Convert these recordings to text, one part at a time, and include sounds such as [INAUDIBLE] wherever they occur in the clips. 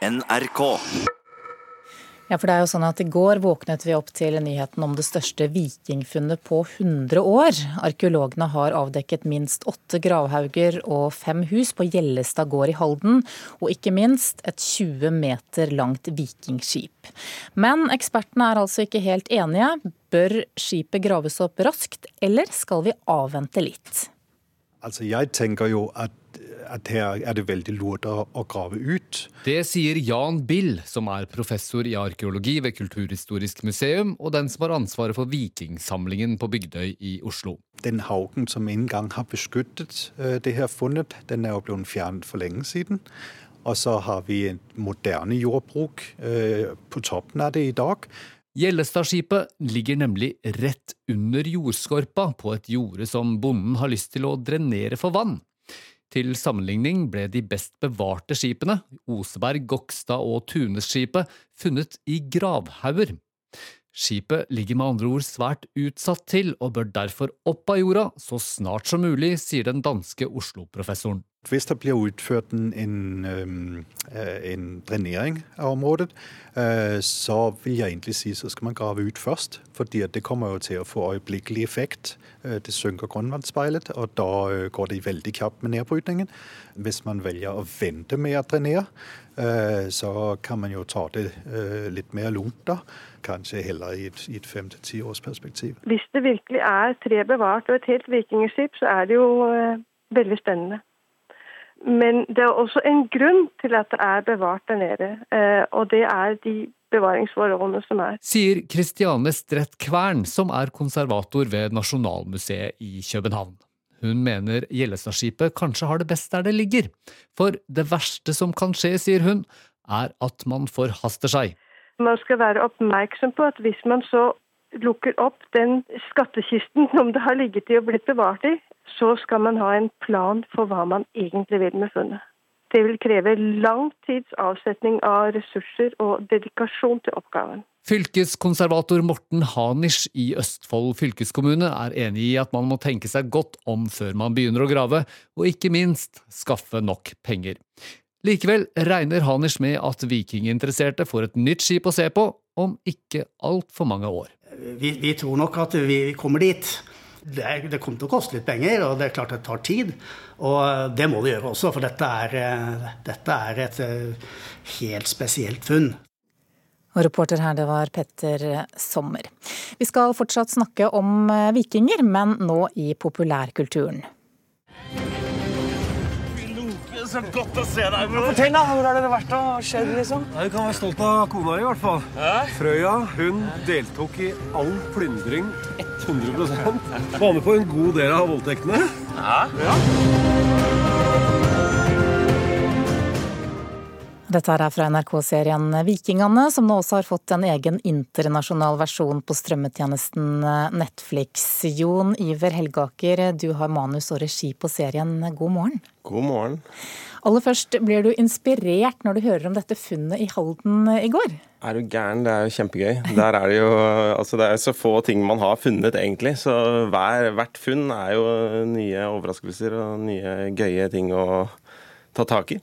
NRK. Ja, for det er jo sånn at I går våknet vi opp til nyheten om det største vikingfunnet på 100 år. Arkeologene har avdekket minst åtte gravhauger og fem hus på Gjellestad gård i Halden, og ikke minst et 20 meter langt vikingskip. Men ekspertene er altså ikke helt enige. Bør skipet graves opp raskt, eller skal vi avvente litt? Altså, jeg tenker jo at at her er det veldig lurt å, å, grave ut. Det sier Jan Bill, som er professor i arkeologi ved Kulturhistorisk museum, og den som har ansvaret for vikingsamlingen på Bygdøy i Oslo. Den haugen som en gang har beskyttet uh, det her funnet, den er jo blitt fjernet for lenge siden. Og så har vi et moderne jordbruk uh, på toppen av det i dag. Gjellestadskipet ligger nemlig rett under jordskorpa på et jorde som bonden har lyst til å drenere for vann. Til sammenligning ble de best bevarte skipene, Oseberg, Gokstad og Tunesskipet, funnet i gravhauger. Skipet ligger med andre ord svært utsatt til og bør derfor opp av jorda så snart som mulig, sier den danske Oslo-professoren. Hvis det blir utført en, en, en, drenering av området, øh, så vil jeg egentlig si så skal man grave ut først. fordi det kommer jo til å få øyeblikkelig effekt. Øh, det synker grunnvannsspeilet, og da går det veldig kjapt med nedbrytningen. Hvis man velger å vente med å drenere, så kan man jo ta det litt mer lunt da. Kanskje heller i et, i et fem til ti års perspektiv. Hvis det virkelig er tre bevart og et helt vikingskip, så er det jo veldig spennende. Men det er også en grunn til at det er bevart der nede, eh, og det er de bevaringsforholdene som er. Sier Kristiane Strett Kvern, som er konservator ved Nasjonalmuseet i København. Hun mener Gjellestadskipet kanskje har det best der det ligger, for det verste som kan skje, sier hun, er at man forhaster seg. Man skal være oppmerksom på at hvis man så lukker opp den skattkisten som det har ligget i og blitt bevart i, så skal man ha en plan for hva man egentlig vil med funnet. Det vil kreve lang tids avsetning av ressurser og dedikasjon til oppgaven. Fylkeskonservator Morten Hanisch i Østfold fylkeskommune er enig i at man må tenke seg godt om før man begynner å grave, og ikke minst skaffe nok penger. Likevel regner Hanisch med at vikinginteresserte får et nytt skip å se på om ikke altfor mange år. Vi, vi tror nok at vi kommer dit det, det, kommer til å koste litt penger, og det er klart det tar tid. Og det må det gjøre også, for dette er, eh, dette er et eh, helt spesielt funn. Og reporter her, det var Petter Sommer. Vi skal fortsatt snakke om eh, vikinger, men nå i populærkulturen så godt å se deg. Bror. Fortell, da. Hvor har dere vært og skjedd, liksom? Ja, du kan være stolt av kona i hvert fall. Hæ? Frøya hun deltok i all plyndring 100 Var med på en god del av voldtektene. Hæ? Ja. Dette er fra NRK-serien Vikingene, som nå også har fått en egen internasjonal versjon på strømmetjenesten Netflix. Jon Iver Helgaker, du har manus og regi på serien. God morgen. God morgen. Aller først, blir du inspirert når du hører om dette funnet i Halden i går? Er du gæren, det er jo kjempegøy. Der er det jo altså det er så få ting man har funnet, egentlig. Så hver, hvert funn er jo nye overraskelser og nye gøye ting å ta tak i.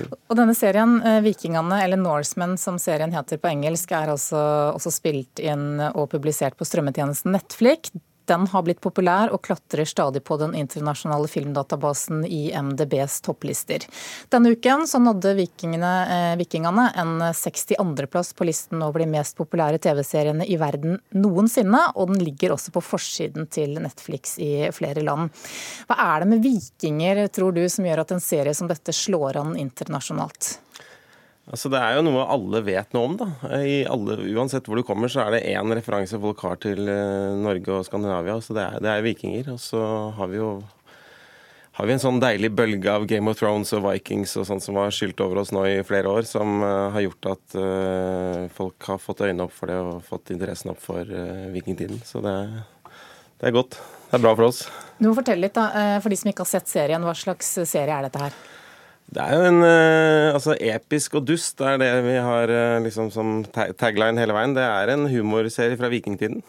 Og denne serien, eh, 'Vikingene', eller 'Norsemen' som serien heter på engelsk, er altså også spilt inn og publisert på strømmetjenesten Netflix. Den har blitt populær og klatrer stadig på den internasjonale filmdatabasen i MDBs topplister. Denne uken så nådde vikingene, eh, Vikingene en 62.-plass på listen over de mest populære TV-seriene i verden noensinne, og den ligger også på forsiden til Netflix i flere land. Hva er det med vikinger, tror du, som gjør at en serie som dette slår an internasjonalt? Altså Det er jo noe alle vet noe om. da. Alle, uansett hvor du kommer, så er det én referanse folk har til eh, Norge og Skandinavia. så Det er, det er vikinger. Og så har vi jo har vi en sånn deilig bølge av Game of Thrones og Vikings og sånt som har skylt over oss nå i flere år, som uh, har gjort at uh, folk har fått øynene opp for det og fått interessen opp for uh, vikingtiden. Så det, det, er godt. Det er bra for oss. Du må fortelle litt, da, for de som ikke har sett serien. Hva slags serie er dette her? Det er jo en uh, altså episk og dust, det er det vi har uh, liksom som tagline hele veien. Det er en humorserie fra vikingtiden.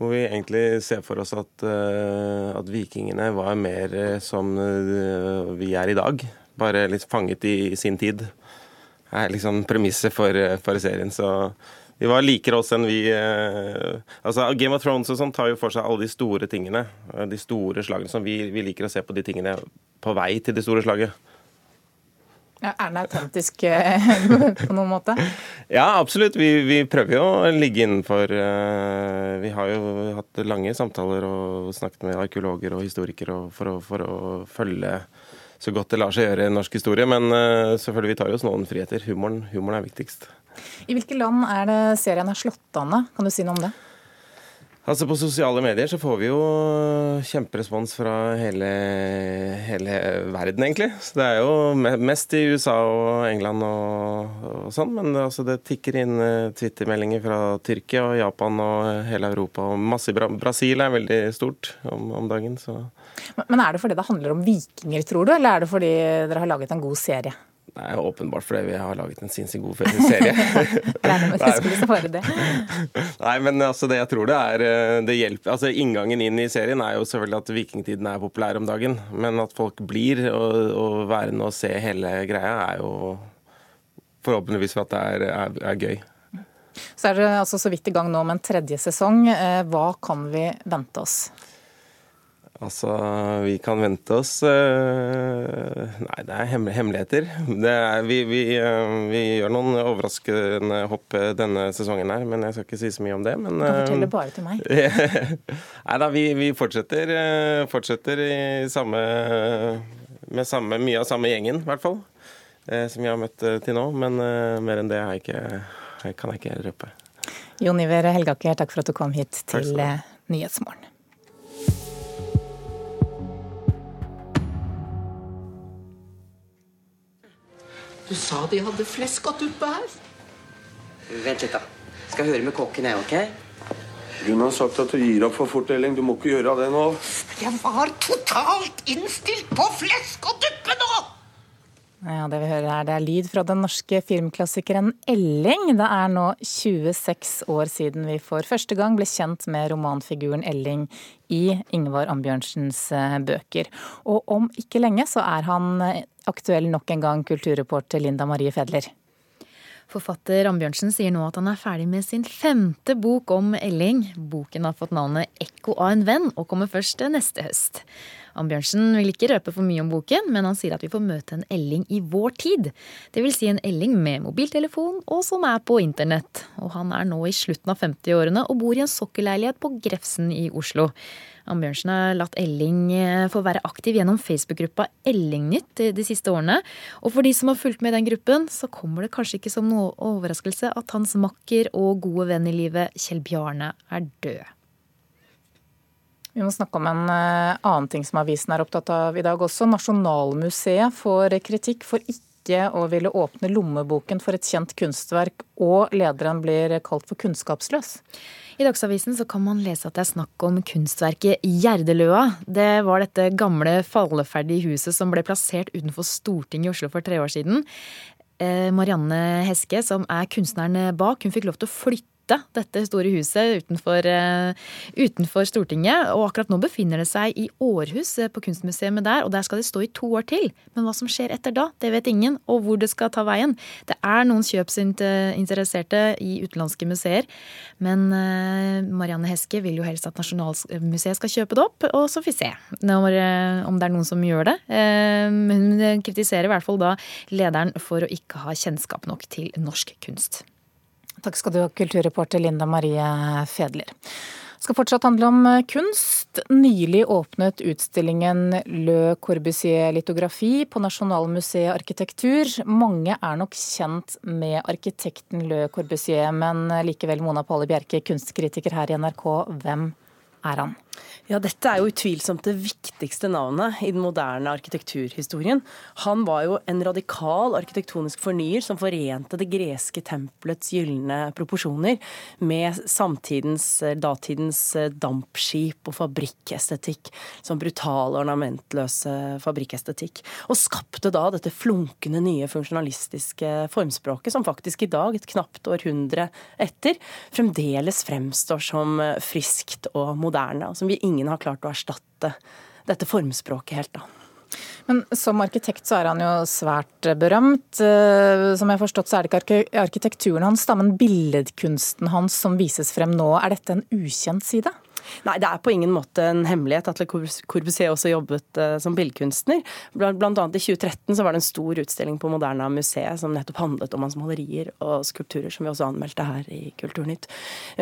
Hvor vi egentlig ser for oss at, uh, at vikingene var mer som vi er i dag. Bare litt fanget i, i sin tid. Det er liksom premisset for, for serien. Så vi var likere oss enn vi eh, altså Game of Thrones og sånn tar jo for seg alle de store tingene. eh, De store slagene. som vi, vi liker å se på de tingene på vei til det store slaget. Ja, er den autentisk eh, [LAUGHS] på noen måte? Ja, absolutt. Vi, vi prøver jo å ligge innenfor eh, Vi har jo hatt lange samtaler og snakket med arkeologer og historikere for, å, for å følge så godt det lar seg gjøre i norsk historie. Men eh, selvfølgelig vi tar jo oss noen friheter. Humoren, humoren er viktigst. I hvilke land er det serien er slått an? Kan du si noe om det? Altså På sosiale medier så får vi jo kjemperespons fra hele, hele verden, egentlig. Så det er jo mest i USA og England og, og sånn. Men det, altså, det tikker inn twittermeldinger Twitter-meldinger fra Tyrkia og Japan og hele Europa. Og masse i Bra Brasil er veldig stort om, om dagen. Så Men er det fordi det handler om vikinger, tror du, eller er det fordi dere har laget en god serie? Er åpenbart fordi vi har laget en sinnssykt god serie. [LAUGHS] Nei, men altså det jeg tror det er eh, det hjelper, altså Inngangen inn i serien er jo selvfølgelig at vikingtiden er populær om dagen. Men at folk blir og, og værende og se hele greia, er jo forhåpentligvis for at det er, er, er gøy. Så er dere altså så vidt i gang nå med en tredje sesong. Eh, Hva kan vi vente oss? Altså, vi kan vente oss eh, Nei, det er hemmeligheter. Det er, vi, vi, eh, vi gjør noen overraskende hopp eh, denne sesongen her, men jeg skal ikke si så mye om det. Men, Du kan fortelle bare til meg. [LAUGHS] Nei da, vi, vi fortsetter, fortsetter i samme, med samme, mye av samme gjengen, i hvert fall. Som vi har møtt til nå. Men mer enn det jeg ikke, kan jeg ikke røpe. Jon Iver Helgaker, takk for at du kom hit til Nyhetsmorgen. Du sa de hadde fleskaduppe her. Vent litt, da. Skal høre med kokken, jeg, ok? Hun har sagt at du gir opp for fort, Elling. Du må ikke gjøre det nå. Jeg var totalt innstilt på flesk og duppe nå! Ja, Det vi hører her, det er lyd fra den norske filmklassikeren Elling. Det er nå 26 år siden vi for første gang ble kjent med romanfiguren Elling i Ingvar Ambjørnsens eh, bøker. Og om ikke lenge så er han eh, aktuell nok en gang, kulturreporter Linda Marie Fedler. Forfatter Ambjørnsen sier nå at han er ferdig med sin femte bok om Elling. Boken har fått navnet 'Ekko av en venn' og kommer først neste høst. Ambjørnsen vil ikke røpe for mye om boken, men han sier at vi får møte en Elling i vår tid. Det vil si en Elling med mobiltelefon og som er på internett. Og han er nå i slutten av 50-årene og bor i en sokkelleilighet på Grefsen i Oslo. Ambjørnsen har latt Elling eh, få være aktiv gjennom Facebook-gruppa Ellingnytt de siste årene. Og for de som har fulgt med i den gruppen, så kommer det kanskje ikke som noe overraskelse at hans makker og gode venn i livet, Kjell Bjarne, er død. Vi må snakke om en eh, annen ting som avisen er opptatt av i dag også. Nasjonalmuseet får kritikk for ikke å ville åpne lommeboken for et kjent kunstverk, og lederen blir kalt for kunnskapsløs. I Dagsavisen kan man lese at det er snakk om kunstverket Gjerdeløa. Det var dette gamle falleferdige huset som ble plassert utenfor Stortinget i Oslo for tre år siden. Eh, Marianne Heske, som er kunstneren bak, hun fikk lov til å flytte dette store huset utenfor, eh, utenfor Stortinget. Og akkurat nå befinner det seg i Århus eh, på Kunstmuseet der, og der skal det stå i to år til. Men hva som skjer etter da, det vet ingen, og hvor det skal ta veien. Det er noen kjøpsinteresserte i utenlandske museer, men eh, Marianne Heske vil jo helst at Nasjonalmuseet skal kjøpe det opp, og så får vi se når, om det er noen som gjør det. Men hun kritiserer i hvert fall da lederen for å ikke ha kjennskap nok til norsk kunst. Takk skal du ha, kulturreporter Linda Marie Fedler. Det skal fortsatt handle om eh, kunst. Nylig åpnet utstillingen Le Corbusier litografi på Nasjonalmuseet arkitektur. Mange er nok kjent med arkitekten Le Corbusier, men likevel Mona Palle Bjerke, kunstkritiker her i NRK, hvem er han? Ja, Dette er jo utvilsomt det viktigste navnet i den moderne arkitekturhistorien. Han var jo en radikal arkitektonisk fornyer som forente det greske tempelets gylne proporsjoner med samtidens, datidens dampskip og fabrikkestetikk. Som brutal, ornamentløse fabrikkestetikk. Og skapte da dette flunkende nye funksjonalistiske formspråket, som faktisk i dag, et knapt århundre etter, fremdeles fremstår som friskt og moderne. og som vi ingen har klart å erstatte dette formspråket helt, da. Men som arkitekt så er han jo svært berømt. Eh, som jeg har forstått så er det ikke arkitekturen hans, men billedkunsten hans som vises frem nå. Er dette en ukjent side? Nei, det er på ingen måte en hemmelighet. at Le Corbusier også jobbet uh, som billedkunstner. Blant annet i 2013 så var det en stor utstilling på Moderna museet som nettopp handlet om hans malerier og skulpturer, som vi også anmeldte her i Kulturnytt.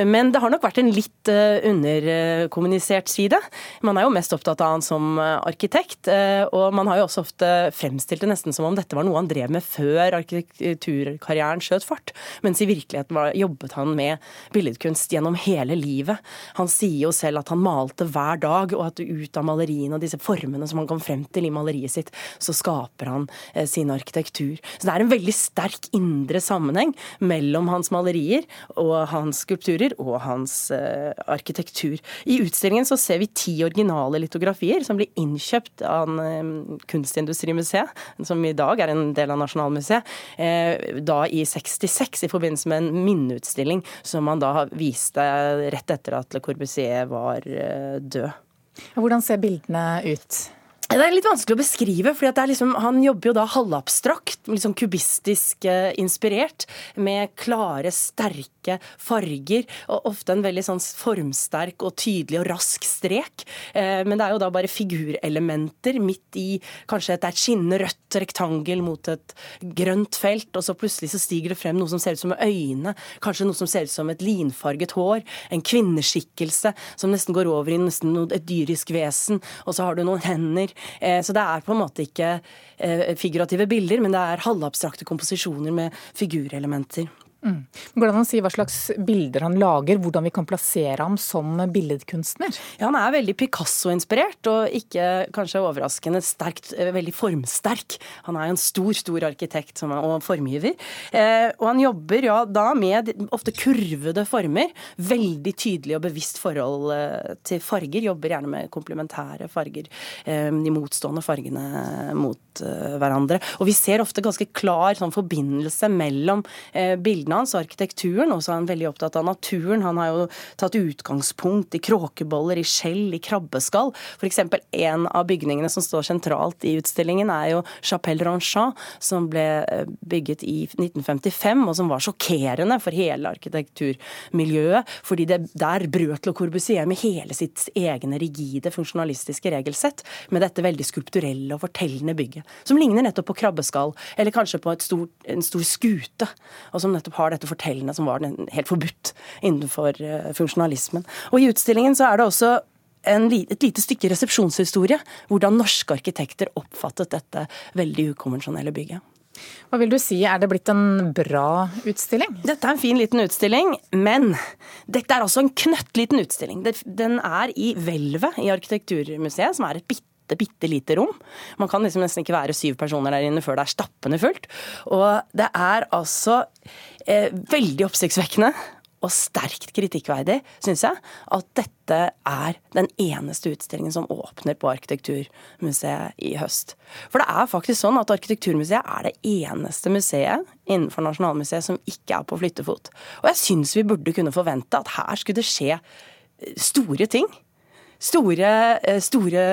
Men det har nok vært en litt uh, underkommunisert side. Man er jo mest opptatt av han som arkitekt, uh, og man har jo også ofte fremstilt det nesten som om dette var noe han drev med før arkitekturkarrieren skjøt fart, mens i virkeligheten var, jobbet han med billedkunst gjennom hele livet. Han sier jo selv at han malte hver dag, og at ut av maleriene og disse formene som han kom frem til i maleriet sitt, så skaper han eh, sin arkitektur. Så det er en veldig sterk indre sammenheng mellom hans malerier og hans skulpturer og hans eh, arkitektur. I utstillingen så ser vi ti originale litografier som blir innkjøpt av eh, Kunstindustrimuseet, som i dag er en del av Nasjonalmuseet, da i 66 i forbindelse med en minneutstilling som han da viste rett etter at Le Corbusier var eh, død. Hvordan ser bildene ut? Det er litt vanskelig å beskrive, for liksom, han jobber jo da halvabstrakt, liksom kubistisk eh, inspirert, med klare, sterke farger, og ofte en veldig sånn formsterk og tydelig og rask strek. Eh, men det er jo da bare figurelementer midt i kanskje et, et skinnende rødt rektangel mot et grønt felt, og så plutselig så stiger det frem noe som ser ut som øyne, kanskje noe som ser ut som et linfarget hår, en kvinneskikkelse som nesten går over i nesten et dyrisk vesen, og så har du noen hender så det er på en måte ikke eh, figurative bilder, men det er halvabstrakte komposisjoner med figurelementer. Mm. Går det an å si hva slags bilder han lager, hvordan vi kan plassere ham som billedkunstner? Ja, Han er veldig Picasso-inspirert, og ikke kanskje overraskende sterkt, eh, veldig formsterk. Han er en stor, stor arkitekt og formgiver. Eh, og han jobber ja, da med ofte kurvede former. Veldig tydelig og bevisst forhold eh, til farger. Jobber gjerne med komplementære farger. Eh, de motstående fargene mot eh, hverandre. Og vi ser ofte ganske klar sånn, forbindelse mellom bildene hans, arkitekturen, og så er han veldig opptatt av naturen. Han har jo tatt utgangspunkt i kråkeboller, i skjell, i krabbeskall. F.eks. en av bygningene som står sentralt i utstillingen, er jo Chapelle Ranchat, som ble eh, bygget i 1955, og som var sjokkerende for hele arkitekturmiljøet. fordi det, der brøt Le Corbusier med hele sitt egne rigide funksjonalistiske regelsett, med dette veldig skulpturelle og fortellende bygget, som ligner nettopp på krabbeskall, eller kanskje på stor, en stor skute, og som nettopp har dette fortellende som var helt forbudt innenfor eh, funksjonalismen. Og i utstillingen så er det også en, et lite stykke resepsjonshistorie. Hvordan norske arkitekter oppfattet dette veldig ukonvensjonelle bygget. Hva vil du si, er det blitt en bra utstilling? Dette er en fin liten utstilling, men dette er altså en knøttliten utstilling. Den er i hvelvet i Arkitekturmuseet, som er et bitte bitte lite rom. Man kan liksom nesten ikke være syv personer der inne før det er stappende fullt. Og det er altså eh, veldig oppsiktsvekkende og sterkt kritikkverdig, syns jeg, at dette er den eneste utstillingen som åpner på Arkitekturmuseet i høst. For det er faktisk sånn at Arkitekturmuseet er det eneste museet innenfor Nasjonalmuseet som ikke er på flyttefot. Og jeg syns vi burde kunne forvente at her skulle det skje store ting store, store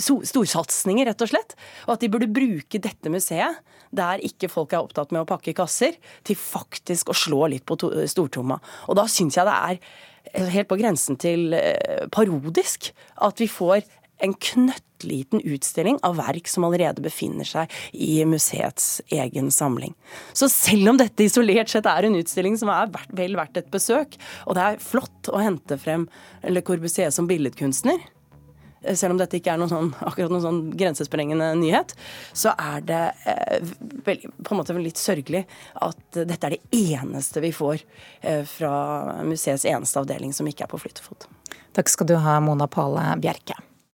so, storsatsinger, rett og slett. Og at de burde bruke dette museet, der ikke folk er opptatt med å pakke kasser, til faktisk å slå litt på stortromma. Og da syns jeg det er eh, helt på grensen til eh, parodisk at vi får en knøttliten utstilling av verk som allerede befinner seg i museets egen samling. Så selv om dette isolert sett er en utstilling som er vel verdt et besøk, og det er flott å hente frem Le Corbusier som billedkunstner, selv om dette ikke er noen sånn, akkurat noen sånn grensesprengende nyhet, så er det eh, vel, på en måte litt sørgelig at dette er det eneste vi får eh, fra museets eneste avdeling som ikke er på flyttefot. Takk skal du ha, Mona Pale Bjerke.